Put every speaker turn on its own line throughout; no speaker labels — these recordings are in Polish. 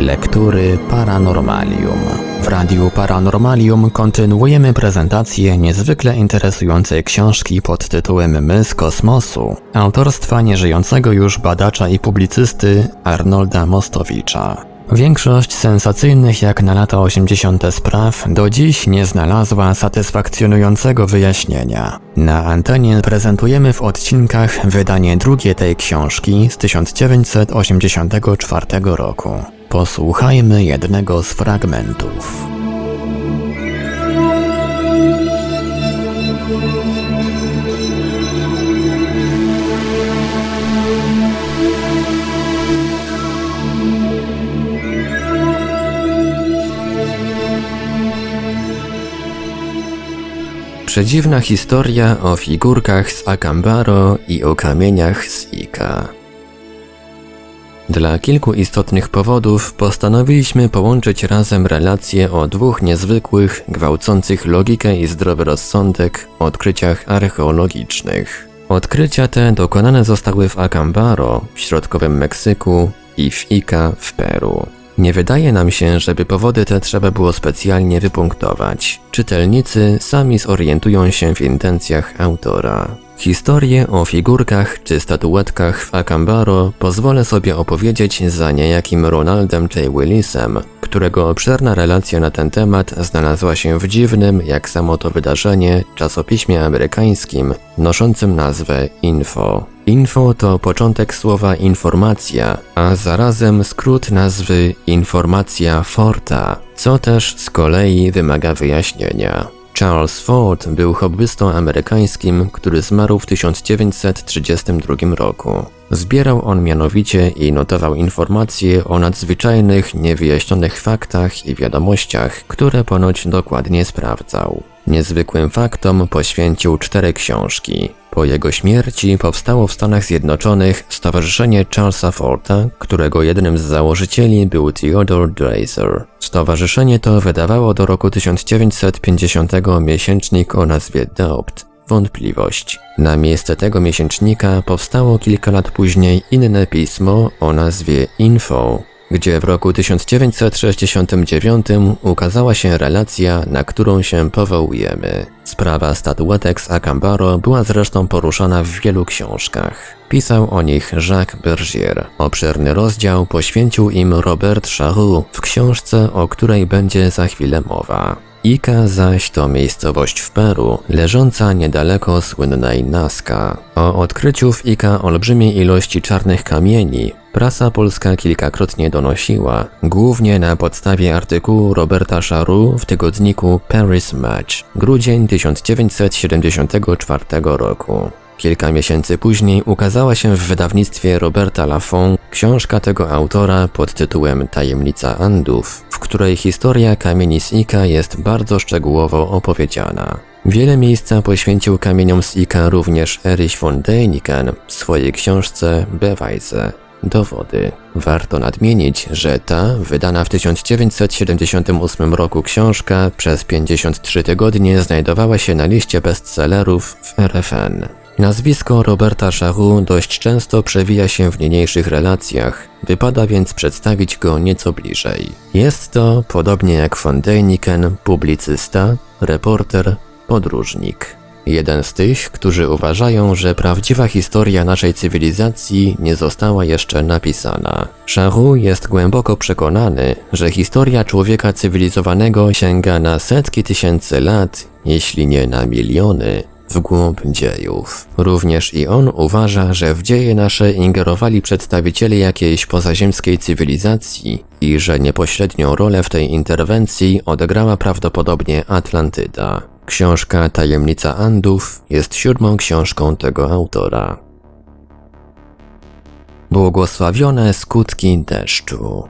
Lektury Paranormalium. W Radiu Paranormalium kontynuujemy prezentację niezwykle interesującej książki pod tytułem My z kosmosu, autorstwa nieżyjącego już badacza i publicysty Arnolda Mostowicza. Większość sensacyjnych jak na lata 80. spraw do dziś nie znalazła satysfakcjonującego wyjaśnienia. Na antenie prezentujemy w odcinkach wydanie drugie tej książki z 1984 roku. Posłuchajmy jednego z fragmentów. Przedziwna historia o figurkach z Akambaro i o kamieniach z Ika. Dla kilku istotnych powodów postanowiliśmy połączyć razem relacje o dwóch niezwykłych, gwałcących logikę i zdrowy rozsądek odkryciach archeologicznych. Odkrycia te dokonane zostały w Acambaro w środkowym Meksyku i w Ica w Peru. Nie wydaje nam się, żeby powody te trzeba było specjalnie wypunktować. Czytelnicy sami zorientują się w intencjach autora. Historię o figurkach czy statuetkach w Acambaro pozwolę sobie opowiedzieć za niejakim Ronaldem J. Willisem, którego obszerna relacja na ten temat znalazła się w dziwnym, jak samo to wydarzenie, czasopiśmie amerykańskim noszącym nazwę Info. Info to początek słowa informacja, a zarazem skrót nazwy informacja Forta, co też z kolei wymaga wyjaśnienia. Charles Ford był hobbystą amerykańskim, który zmarł w 1932 roku. Zbierał on mianowicie i notował informacje o nadzwyczajnych, niewyjaśnionych faktach i wiadomościach, które ponoć dokładnie sprawdzał. Niezwykłym faktom poświęcił cztery książki. Po jego śmierci powstało w Stanach Zjednoczonych Stowarzyszenie Charlesa Forta, którego jednym z założycieli był Theodore Dreiser. Stowarzyszenie to wydawało do roku 1950 miesięcznik o nazwie Doubt wątpliwość. Na miejsce tego miesięcznika powstało kilka lat później inne pismo o nazwie Info, gdzie w roku 1969 ukazała się relacja, na którą się powołujemy. Sprawa statuetek z Acambaro była zresztą poruszana w wielu książkach. Pisał o nich Jacques Bergier. Obszerny rozdział poświęcił im Robert Charroux w książce, o której będzie za chwilę mowa. Ika zaś to miejscowość w Peru, leżąca niedaleko słynnej Nazca. O odkryciu w Ika olbrzymiej ilości czarnych kamieni prasa polska kilkakrotnie donosiła, głównie na podstawie artykułu Roberta Charroux w tygodniku Paris Match, grudzień 1974 roku. Kilka miesięcy później ukazała się w wydawnictwie Roberta Lafont książka tego autora pod tytułem Tajemnica Andów, w której historia kamieni z Ika jest bardzo szczegółowo opowiedziana. Wiele miejsca poświęcił kamieniom z Ika również Erich von Däniken w swojej książce Beweise. Dowody. Warto nadmienić, że ta, wydana w 1978 roku książka przez 53 tygodnie znajdowała się na liście bestsellerów w RFN. Nazwisko Roberta Charroux dość często przewija się w niniejszych relacjach, wypada więc przedstawić go nieco bliżej. Jest to, podobnie jak von Däniken, publicysta, reporter, podróżnik. Jeden z tych, którzy uważają, że prawdziwa historia naszej cywilizacji nie została jeszcze napisana. Charroux jest głęboko przekonany, że historia człowieka cywilizowanego sięga na setki tysięcy lat, jeśli nie na miliony, w głąb dziejów. Również i on uważa, że w dzieje nasze ingerowali przedstawiciele jakiejś pozaziemskiej cywilizacji i że niepośrednią rolę w tej interwencji odegrała prawdopodobnie Atlantyda. Książka Tajemnica Andów jest siódmą książką tego autora. Błogosławione skutki deszczu.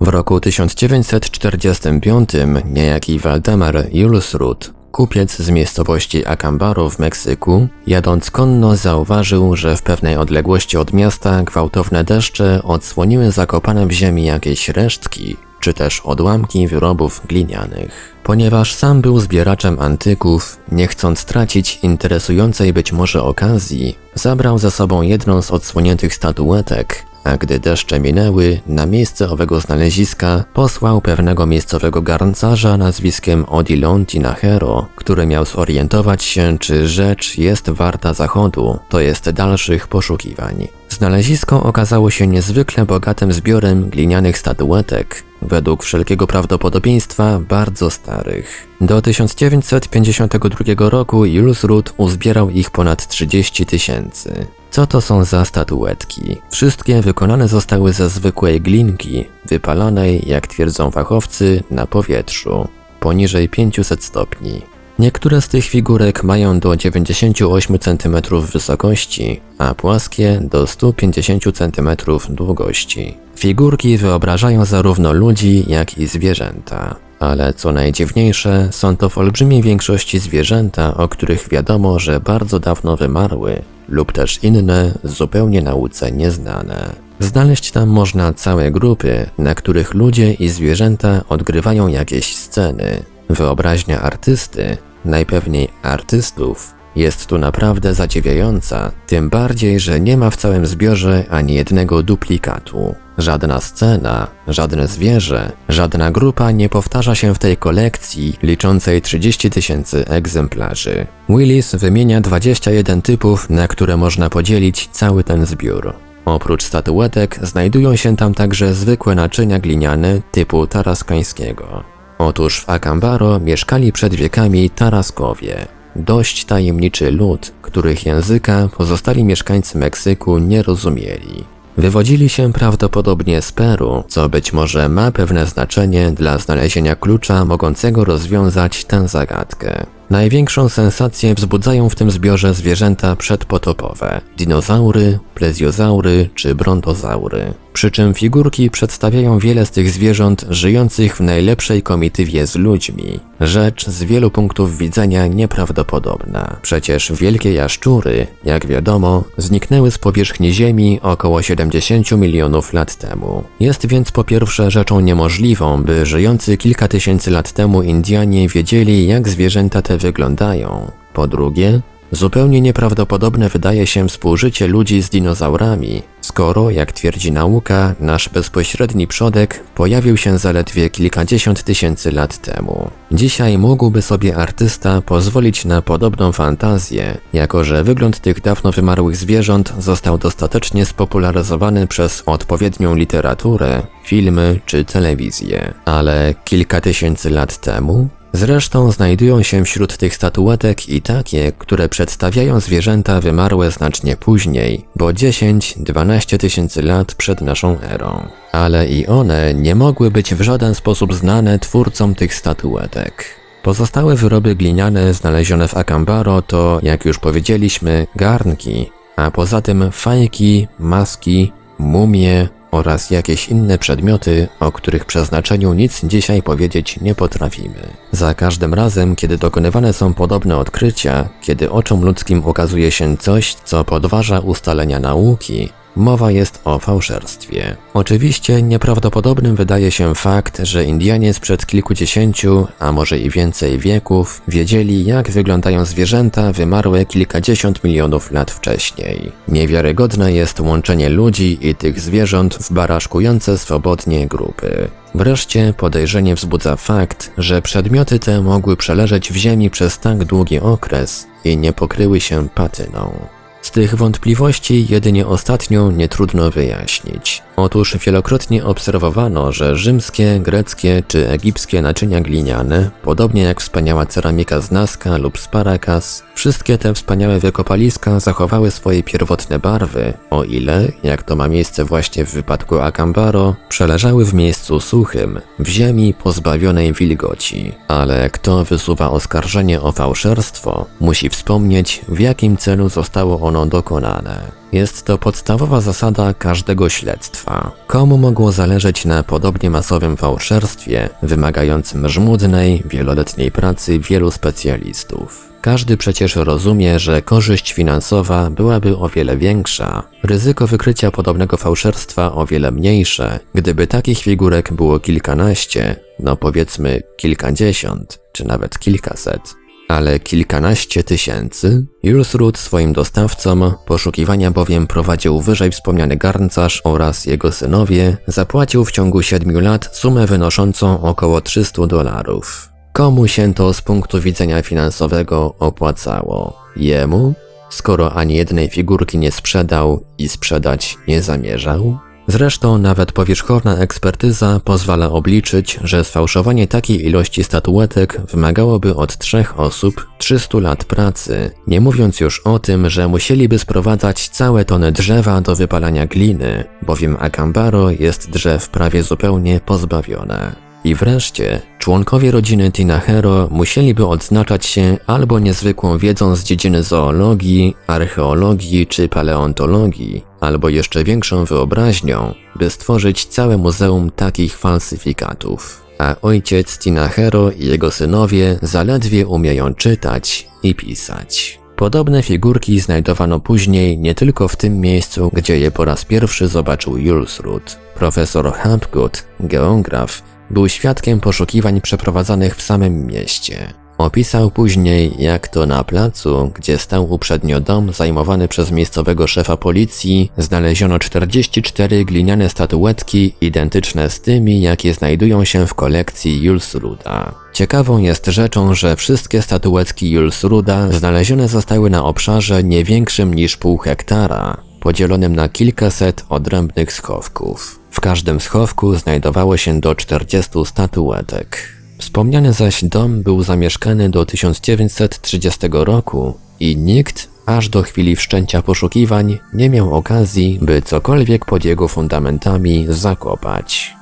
W roku 1945 niejaki Waldemar Julsrud Kupiec z miejscowości Acambaro w Meksyku, jadąc konno, zauważył, że w pewnej odległości od miasta gwałtowne deszcze odsłoniły zakopane w ziemi jakieś resztki, czy też odłamki wyrobów glinianych. Ponieważ sam był zbieraczem antyków, nie chcąc tracić interesującej być może okazji, zabrał ze sobą jedną z odsłoniętych statuetek, a gdy deszcze minęły, na miejsce owego znaleziska posłał pewnego miejscowego garncarza nazwiskiem Odilon Tinahero, który miał zorientować się, czy rzecz jest warta zachodu, to jest dalszych poszukiwań. Znalezisko okazało się niezwykle bogatym zbiorem glinianych statuetek, według wszelkiego prawdopodobieństwa bardzo starych. Do 1952 roku Julius Ruth uzbierał ich ponad 30 tysięcy. Co to są za statuetki? Wszystkie wykonane zostały ze zwykłej glinki, wypalanej, jak twierdzą fachowcy, na powietrzu, poniżej 500 stopni. Niektóre z tych figurek mają do 98 cm wysokości, a płaskie do 150 cm długości. Figurki wyobrażają zarówno ludzi, jak i zwierzęta. Ale co najdziwniejsze, są to w olbrzymiej większości zwierzęta, o których wiadomo, że bardzo dawno wymarły, lub też inne, zupełnie nauce nieznane. Znaleźć tam można całe grupy, na których ludzie i zwierzęta odgrywają jakieś sceny. Wyobraźnia artysty najpewniej artystów, jest tu naprawdę zadziwiająca, tym bardziej, że nie ma w całym zbiorze ani jednego duplikatu. Żadna scena, żadne zwierzę, żadna grupa nie powtarza się w tej kolekcji liczącej 30 tysięcy egzemplarzy. Willis wymienia 21 typów, na które można podzielić cały ten zbiór. Oprócz statuetek znajdują się tam także zwykłe naczynia gliniane typu taraskańskiego. Otóż w Akambaro mieszkali przed wiekami Taraskowie, dość tajemniczy lud, których języka pozostali mieszkańcy Meksyku nie rozumieli. Wywodzili się prawdopodobnie z Peru, co być może ma pewne znaczenie dla znalezienia klucza mogącego rozwiązać tę zagadkę. Największą sensację wzbudzają w tym zbiorze zwierzęta przedpotopowe dinozaury, plezjozaury czy brontozaury. Przy czym figurki przedstawiają wiele z tych zwierząt żyjących w najlepszej komitywie z ludźmi. Rzecz z wielu punktów widzenia nieprawdopodobna. Przecież wielkie jaszczury, jak wiadomo, zniknęły z powierzchni Ziemi około 70 milionów lat temu. Jest więc po pierwsze rzeczą niemożliwą, by żyjący kilka tysięcy lat temu Indianie wiedzieli, jak zwierzęta te wyglądają. Po drugie, zupełnie nieprawdopodobne wydaje się współżycie ludzi z dinozaurami, skoro, jak twierdzi nauka, nasz bezpośredni przodek pojawił się zaledwie kilkadziesiąt tysięcy lat temu. Dzisiaj mógłby sobie artysta pozwolić na podobną fantazję, jako że wygląd tych dawno wymarłych zwierząt został dostatecznie spopularyzowany przez odpowiednią literaturę, filmy czy telewizję. Ale kilka tysięcy lat temu Zresztą znajdują się wśród tych statuetek i takie, które przedstawiają zwierzęta wymarłe znacznie później, bo 10-12 tysięcy lat przed naszą erą. Ale i one nie mogły być w żaden sposób znane twórcom tych statuetek. Pozostałe wyroby gliniane znalezione w Akambaro to, jak już powiedzieliśmy, garnki, a poza tym fajki, maski, mumie, oraz jakieś inne przedmioty, o których przeznaczeniu nic dzisiaj powiedzieć nie potrafimy. Za każdym razem, kiedy dokonywane są podobne odkrycia, kiedy oczom ludzkim ukazuje się coś, co podważa ustalenia nauki, Mowa jest o fałszerstwie. Oczywiście nieprawdopodobnym wydaje się fakt, że Indianie sprzed kilkudziesięciu, a może i więcej wieków wiedzieli, jak wyglądają zwierzęta wymarłe kilkadziesiąt milionów lat wcześniej. Niewiarygodne jest łączenie ludzi i tych zwierząt w baraszkujące swobodnie grupy. Wreszcie podejrzenie wzbudza fakt, że przedmioty te mogły przeleżeć w ziemi przez tak długi okres i nie pokryły się patyną. Z tych wątpliwości jedynie ostatnią nie trudno wyjaśnić. Otóż wielokrotnie obserwowano, że rzymskie, greckie czy egipskie naczynia gliniane, podobnie jak wspaniała ceramika z Nazca lub z Paracas, wszystkie te wspaniałe wykopaliska zachowały swoje pierwotne barwy, o ile, jak to ma miejsce właśnie w wypadku Akambaro, przeleżały w miejscu suchym, w ziemi pozbawionej wilgoci. Ale kto wysuwa oskarżenie o fałszerstwo, musi wspomnieć, w jakim celu zostało ono dokonane. Jest to podstawowa zasada każdego śledztwa. Komu mogło zależeć na podobnie masowym fałszerstwie, wymagającym żmudnej, wieloletniej pracy wielu specjalistów? Każdy przecież rozumie, że korzyść finansowa byłaby o wiele większa, ryzyko wykrycia podobnego fałszerstwa o wiele mniejsze, gdyby takich figurek było kilkanaście, no powiedzmy kilkadziesiąt, czy nawet kilkaset. Ale kilkanaście tysięcy? Julsrud swoim dostawcom, poszukiwania bowiem prowadził wyżej wspomniany garncarz oraz jego synowie, zapłacił w ciągu siedmiu lat sumę wynoszącą około 300 dolarów. Komu się to z punktu widzenia finansowego opłacało? Jemu? Skoro ani jednej figurki nie sprzedał i sprzedać nie zamierzał? Zresztą nawet powierzchowna ekspertyza pozwala obliczyć, że sfałszowanie takiej ilości statuetek wymagałoby od trzech osób 300 lat pracy, nie mówiąc już o tym, że musieliby sprowadzać całe tony drzewa do wypalania gliny, bowiem Akambaro jest drzew prawie zupełnie pozbawione. I wreszcie, członkowie rodziny Tinahero musieliby odznaczać się albo niezwykłą wiedzą z dziedziny zoologii, archeologii czy paleontologii, albo jeszcze większą wyobraźnią, by stworzyć całe muzeum takich falsyfikatów. A ojciec Tinahero i jego synowie zaledwie umieją czytać i pisać. Podobne figurki znajdowano później nie tylko w tym miejscu, gdzie je po raz pierwszy zobaczył Julsrud. Profesor Hapgood, geograf, był świadkiem poszukiwań przeprowadzanych w samym mieście. Opisał później, jak to na placu, gdzie stał uprzednio dom zajmowany przez miejscowego szefa policji, znaleziono 44 gliniane statuetki identyczne z tymi, jakie znajdują się w kolekcji Julsruda. Ciekawą jest rzeczą, że wszystkie statuetki Julsruda znalezione zostały na obszarze nie większym niż pół hektara, podzielonym na kilkaset odrębnych schowków. W każdym schowku znajdowało się do 40 statuetek. Wspomniany zaś dom był zamieszkany do 1930 roku i nikt, aż do chwili wszczęcia poszukiwań, nie miał okazji, by cokolwiek pod jego fundamentami zakopać.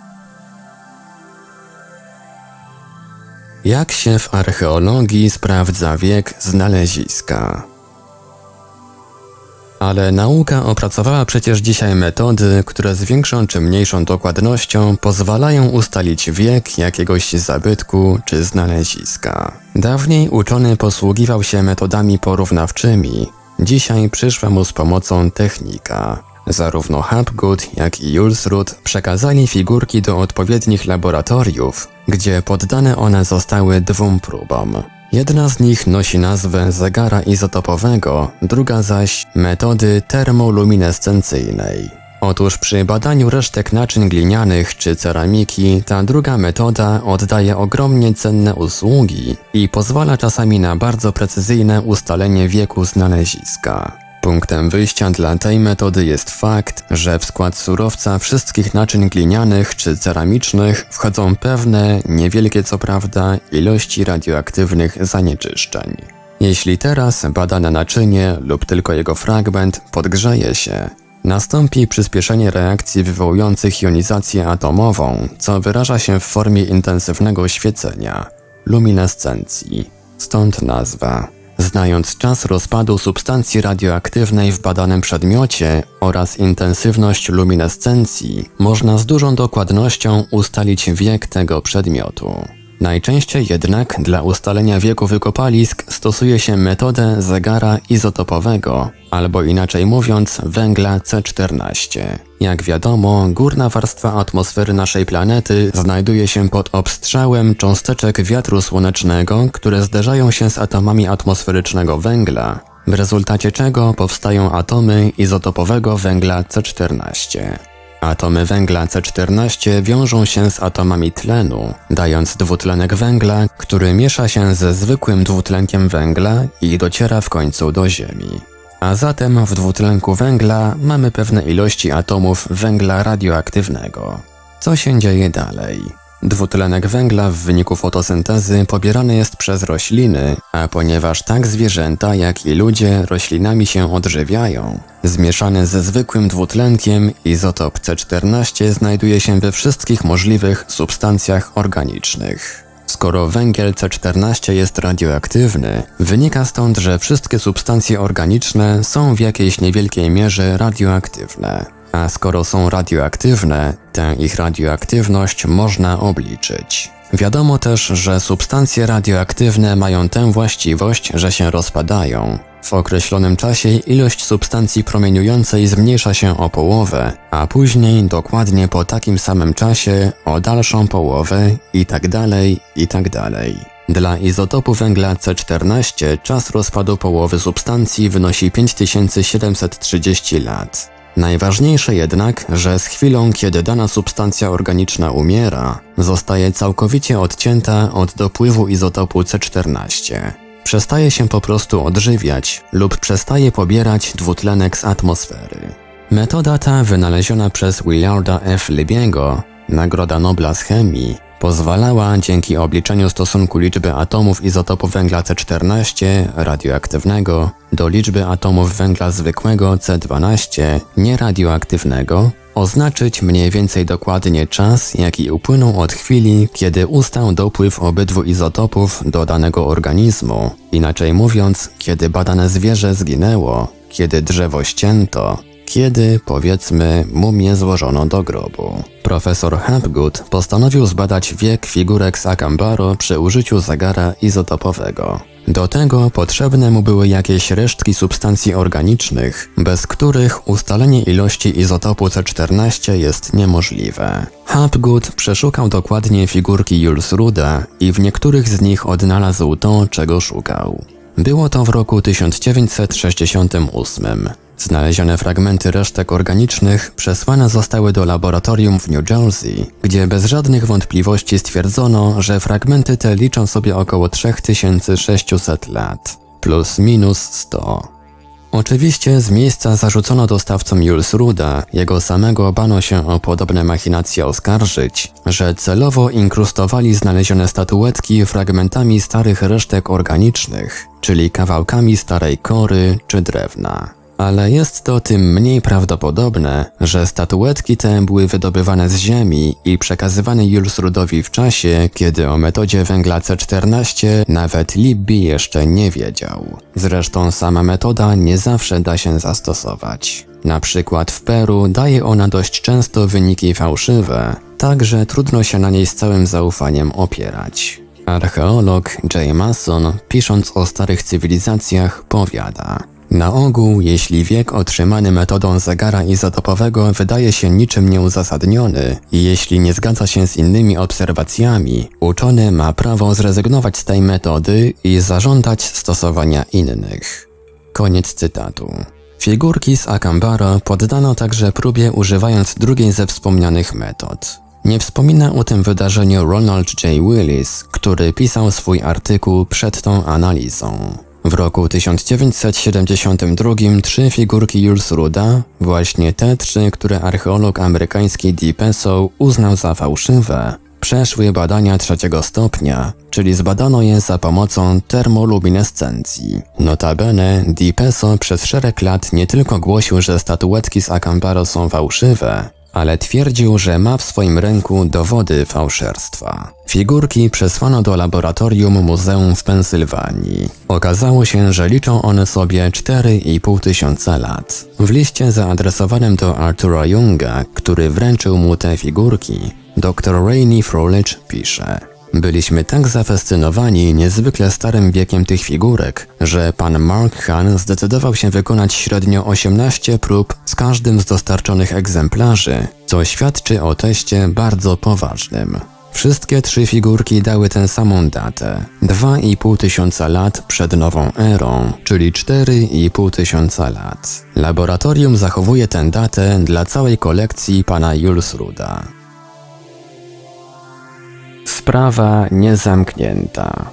Jak się w archeologii sprawdza wiek znaleziska? Ale nauka opracowała przecież dzisiaj metody, które z większą czy mniejszą dokładnością pozwalają ustalić wiek jakiegoś zabytku czy znaleziska. Dawniej uczony posługiwał się metodami porównawczymi, dzisiaj przyszła mu z pomocą technika. Zarówno Hapgood, jak i Julsrud przekazali figurki do odpowiednich laboratoriów, gdzie poddane one zostały dwóm próbom. Jedna z nich nosi nazwę zegara izotopowego, druga zaś metody termoluminescencyjnej. Otóż przy badaniu resztek naczyń glinianych czy ceramiki ta druga metoda oddaje ogromnie cenne usługi i pozwala czasami na bardzo precyzyjne ustalenie wieku znaleziska. Punktem wyjścia dla tej metody jest fakt, że w skład surowca wszystkich naczyń glinianych czy ceramicznych wchodzą pewne, niewielkie co prawda, ilości radioaktywnych zanieczyszczeń. Jeśli teraz badane naczynie lub tylko jego fragment podgrzeje się, nastąpi przyspieszenie reakcji wywołujących jonizację atomową, co wyraża się w formie intensywnego świecenia, luminescencji. Stąd nazwa. Znając czas rozpadu substancji radioaktywnej w badanym przedmiocie oraz intensywność luminescencji, można z dużą dokładnością ustalić wiek tego przedmiotu. Najczęściej jednak dla ustalenia wieku wykopalisk stosuje się metodę zegara izotopowego, albo inaczej mówiąc węgla C14. Jak wiadomo, górna warstwa atmosfery naszej planety znajduje się pod obstrzałem cząsteczek wiatru słonecznego, które zderzają się z atomami atmosferycznego węgla, w rezultacie czego powstają atomy izotopowego węgla C14. Atomy węgla C14 wiążą się z atomami tlenu, dając dwutlenek węgla, który miesza się ze zwykłym dwutlenkiem węgla i dociera w końcu do Ziemi. A zatem w dwutlenku węgla mamy pewne ilości atomów węgla radioaktywnego. Co się dzieje dalej? Dwutlenek węgla w wyniku fotosyntezy pobierany jest przez rośliny, a ponieważ tak zwierzęta jak i ludzie roślinami się odżywiają, zmieszany ze zwykłym dwutlenkiem izotop C14 znajduje się we wszystkich możliwych substancjach organicznych. Skoro węgiel C14 jest radioaktywny, wynika stąd, że wszystkie substancje organiczne są w jakiejś niewielkiej mierze radioaktywne. A skoro są radioaktywne, tę ich radioaktywność można obliczyć. Wiadomo też, że substancje radioaktywne mają tę właściwość, że się rozpadają. W określonym czasie ilość substancji promieniującej zmniejsza się o połowę, a później dokładnie po takim samym czasie o dalszą połowę i tak dalej, i tak dalej. Dla izotopu węgla C14 czas rozpadu połowy substancji wynosi 5730 lat. Najważniejsze jednak, że z chwilą, kiedy dana substancja organiczna umiera, zostaje całkowicie odcięta od dopływu izotopu C14. Przestaje się po prostu odżywiać lub przestaje pobierać dwutlenek z atmosfery. Metoda ta wynaleziona przez Willarda F. Libiego, Nagroda Nobla z chemii, pozwalała dzięki obliczeniu stosunku liczby atomów izotopu węgla C14 radioaktywnego do liczby atomów węgla zwykłego C12 nieradioaktywnego oznaczyć mniej więcej dokładnie czas, jaki upłynął od chwili, kiedy ustał dopływ obydwu izotopów do danego organizmu, inaczej mówiąc, kiedy badane zwierzę zginęło, kiedy drzewo ścięto, kiedy, powiedzmy, mumię złożono do grobu. Profesor Hapgood postanowił zbadać wiek figurek z Akambaro przy użyciu zegara izotopowego. Do tego potrzebne mu były jakieś resztki substancji organicznych, bez których ustalenie ilości izotopu C14 jest niemożliwe. Hapgood przeszukał dokładnie figurki Jules Ruda i w niektórych z nich odnalazł to, czego szukał. Było to w roku 1968. Znalezione fragmenty resztek organicznych przesłane zostały do laboratorium w New Jersey, gdzie bez żadnych wątpliwości stwierdzono, że fragmenty te liczą sobie około 3600 lat, plus minus 100. Oczywiście z miejsca zarzucono dostawcom Jules Ruda, jego samego bano się o podobne machinacje oskarżyć, że celowo inkrustowali znalezione statuetki fragmentami starych resztek organicznych, czyli kawałkami starej kory czy drewna ale jest to tym mniej prawdopodobne, że statuetki te były wydobywane z ziemi i przekazywane Julsrudowi w czasie, kiedy o metodzie węgla C14 nawet Libby jeszcze nie wiedział. Zresztą sama metoda nie zawsze da się zastosować. Na przykład w Peru daje ona dość często wyniki fałszywe, także trudno się na niej z całym zaufaniem opierać. Archeolog J. Mason, pisząc o starych cywilizacjach, powiada: na ogół, jeśli wiek otrzymany metodą zegara izotopowego wydaje się niczym nieuzasadniony i jeśli nie zgadza się z innymi obserwacjami, uczony ma prawo zrezygnować z tej metody i zażądać stosowania innych. Koniec cytatu. Figurki z Akambara poddano także próbie używając drugiej ze wspomnianych metod. Nie wspomina o tym wydarzeniu Ronald J. Willis, który pisał swój artykuł przed tą analizą. W roku 1972 trzy figurki Jules Ruda, właśnie te trzy, które archeolog amerykański Dee Peso uznał za fałszywe, przeszły badania trzeciego stopnia, czyli zbadano je za pomocą termoluminescencji. Notabene Di Peso przez szereg lat nie tylko głosił, że statuetki z Acambaro są fałszywe, ale twierdził, że ma w swoim ręku dowody fałszerstwa. Figurki przesłano do laboratorium muzeum w Pensylwanii. Okazało się, że liczą one sobie 4,5 tysiąca lat. W liście zaadresowanym do Artura Junga, który wręczył mu te figurki, dr Rainey Frolich pisze Byliśmy tak zafascynowani niezwykle starym wiekiem tych figurek, że pan Mark Hahn zdecydował się wykonać średnio 18 prób z każdym z dostarczonych egzemplarzy, co świadczy o teście bardzo poważnym. Wszystkie trzy figurki dały tę samą datę 2,5 tysiąca lat przed nową erą, czyli 4,5 tysiąca lat. Laboratorium zachowuje tę datę dla całej kolekcji pana Julsruda. Sprawa niezamknięta.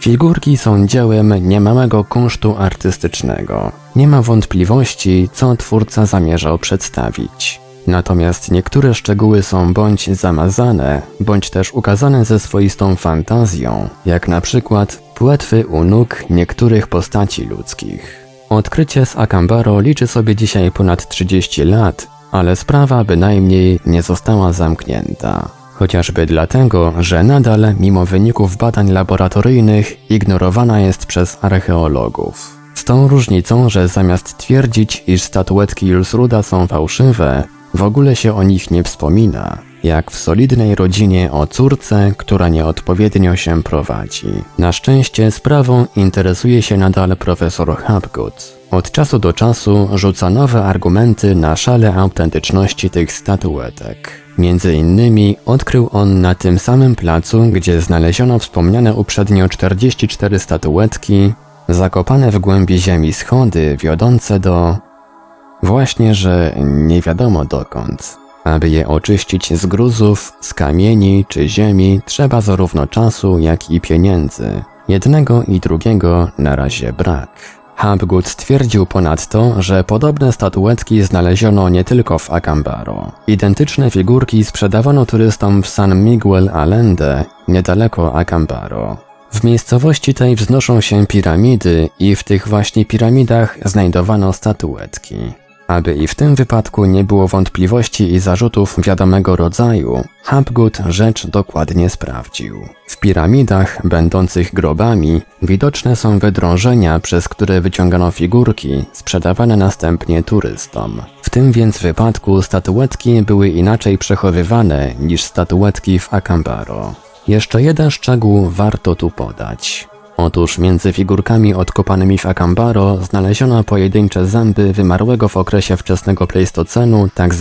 Figurki są dziełem niemałego kunsztu artystycznego. Nie ma wątpliwości, co twórca zamierzał przedstawić. Natomiast niektóre szczegóły są bądź zamazane, bądź też ukazane ze swoistą fantazją, jak na przykład płetwy u nóg niektórych postaci ludzkich. Odkrycie z Akambaro liczy sobie dzisiaj ponad 30 lat, ale sprawa bynajmniej nie została zamknięta. Chociażby dlatego, że nadal, mimo wyników badań laboratoryjnych, ignorowana jest przez archeologów. Z tą różnicą, że zamiast twierdzić, iż statuetki Julsruda są fałszywe, w ogóle się o nich nie wspomina, jak w solidnej rodzinie o córce, która nieodpowiednio się prowadzi. Na szczęście sprawą interesuje się nadal profesor Hapgood. Od czasu do czasu rzuca nowe argumenty na szale autentyczności tych statuetek. Między innymi odkrył on na tym samym placu, gdzie znaleziono wspomniane uprzednio 44 statuetki, zakopane w głębi ziemi schody wiodące do... Właśnie, że nie wiadomo dokąd. Aby je oczyścić z gruzów, z kamieni czy ziemi, trzeba zarówno czasu, jak i pieniędzy. Jednego i drugiego na razie brak. Hapgood stwierdził ponadto, że podobne statuetki znaleziono nie tylko w Acambaro. Identyczne figurki sprzedawano turystom w San Miguel Allende, niedaleko Acambaro. W miejscowości tej wznoszą się piramidy i w tych właśnie piramidach znajdowano statuetki. Aby i w tym wypadku nie było wątpliwości i zarzutów wiadomego rodzaju, Hapgood rzecz dokładnie sprawdził. W piramidach, będących grobami, widoczne są wydrążenia, przez które wyciągano figurki, sprzedawane następnie turystom. W tym więc wypadku statuetki były inaczej przechowywane niż statuetki w Acambaro. Jeszcze jeden szczegół warto tu podać. Otóż między figurkami odkopanymi w Acambaro znaleziono pojedyncze zęby wymarłego w okresie wczesnego Pleistocenu. Tak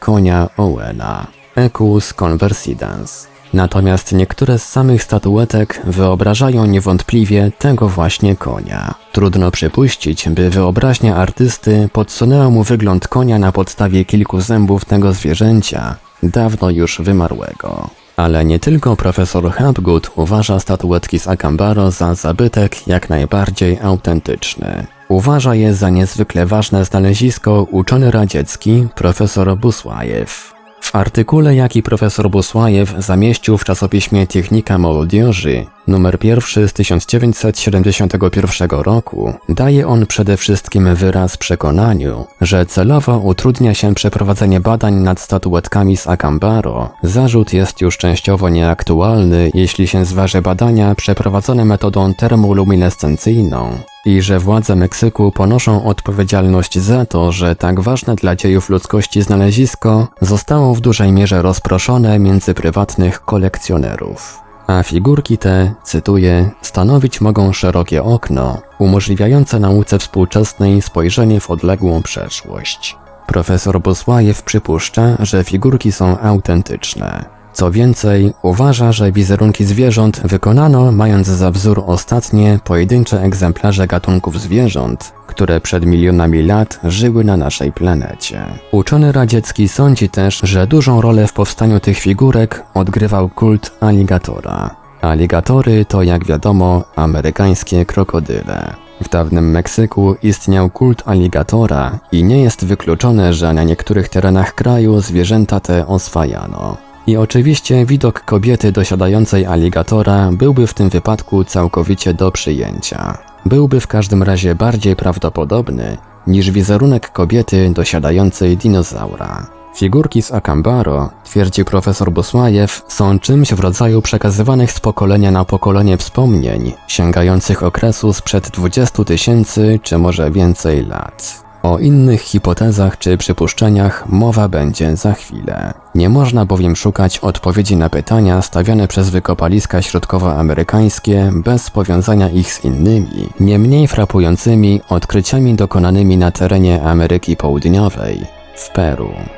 konia Owena. Equus conversidens. Natomiast niektóre z samych statuetek wyobrażają niewątpliwie tego właśnie konia. Trudno przypuścić, by wyobraźnia artysty podsunęła mu wygląd konia na podstawie kilku zębów tego zwierzęcia, dawno już wymarłego. Ale nie tylko profesor Hapgood uważa statuetki z Akambaro za zabytek jak najbardziej autentyczny. Uważa je za niezwykle ważne znalezisko uczony radziecki profesor Busłajew. W artykule, jaki profesor Busłajew zamieścił w czasopiśmie Technika Młodzieży, numer pierwszy z 1971 roku, daje on przede wszystkim wyraz przekonaniu, że celowo utrudnia się przeprowadzenie badań nad statuetkami z Acambaro. Zarzut jest już częściowo nieaktualny, jeśli się zważy badania przeprowadzone metodą termoluminescencyjną i że władze Meksyku ponoszą odpowiedzialność za to, że tak ważne dla dziejów ludzkości znalezisko zostało w dużej mierze rozproszone między prywatnych kolekcjonerów. A figurki te, cytuję, stanowić mogą szerokie okno, umożliwiające nauce współczesnej spojrzenie w odległą przeszłość. Profesor Bosłajew przypuszcza, że figurki są autentyczne. Co więcej, uważa, że wizerunki zwierząt wykonano mając za wzór ostatnie, pojedyncze egzemplarze gatunków zwierząt, które przed milionami lat żyły na naszej planecie. Uczony radziecki sądzi też, że dużą rolę w powstaniu tych figurek odgrywał kult aligatora. Aligatory to, jak wiadomo, amerykańskie krokodyle. W dawnym Meksyku istniał kult aligatora i nie jest wykluczone, że na niektórych terenach kraju zwierzęta te oswajano. I oczywiście widok kobiety dosiadającej aligatora byłby w tym wypadku całkowicie do przyjęcia. Byłby w każdym razie bardziej prawdopodobny niż wizerunek kobiety dosiadającej dinozaura. Figurki z Akambaro, twierdzi profesor Bosłajew, są czymś w rodzaju przekazywanych z pokolenia na pokolenie wspomnień, sięgających okresu sprzed 20 tysięcy czy może więcej lat. O innych hipotezach czy przypuszczeniach mowa będzie za chwilę. Nie można bowiem szukać odpowiedzi na pytania stawiane przez wykopaliska środkowoamerykańskie bez powiązania ich z innymi, nie mniej frapującymi odkryciami dokonanymi na terenie Ameryki Południowej, w Peru.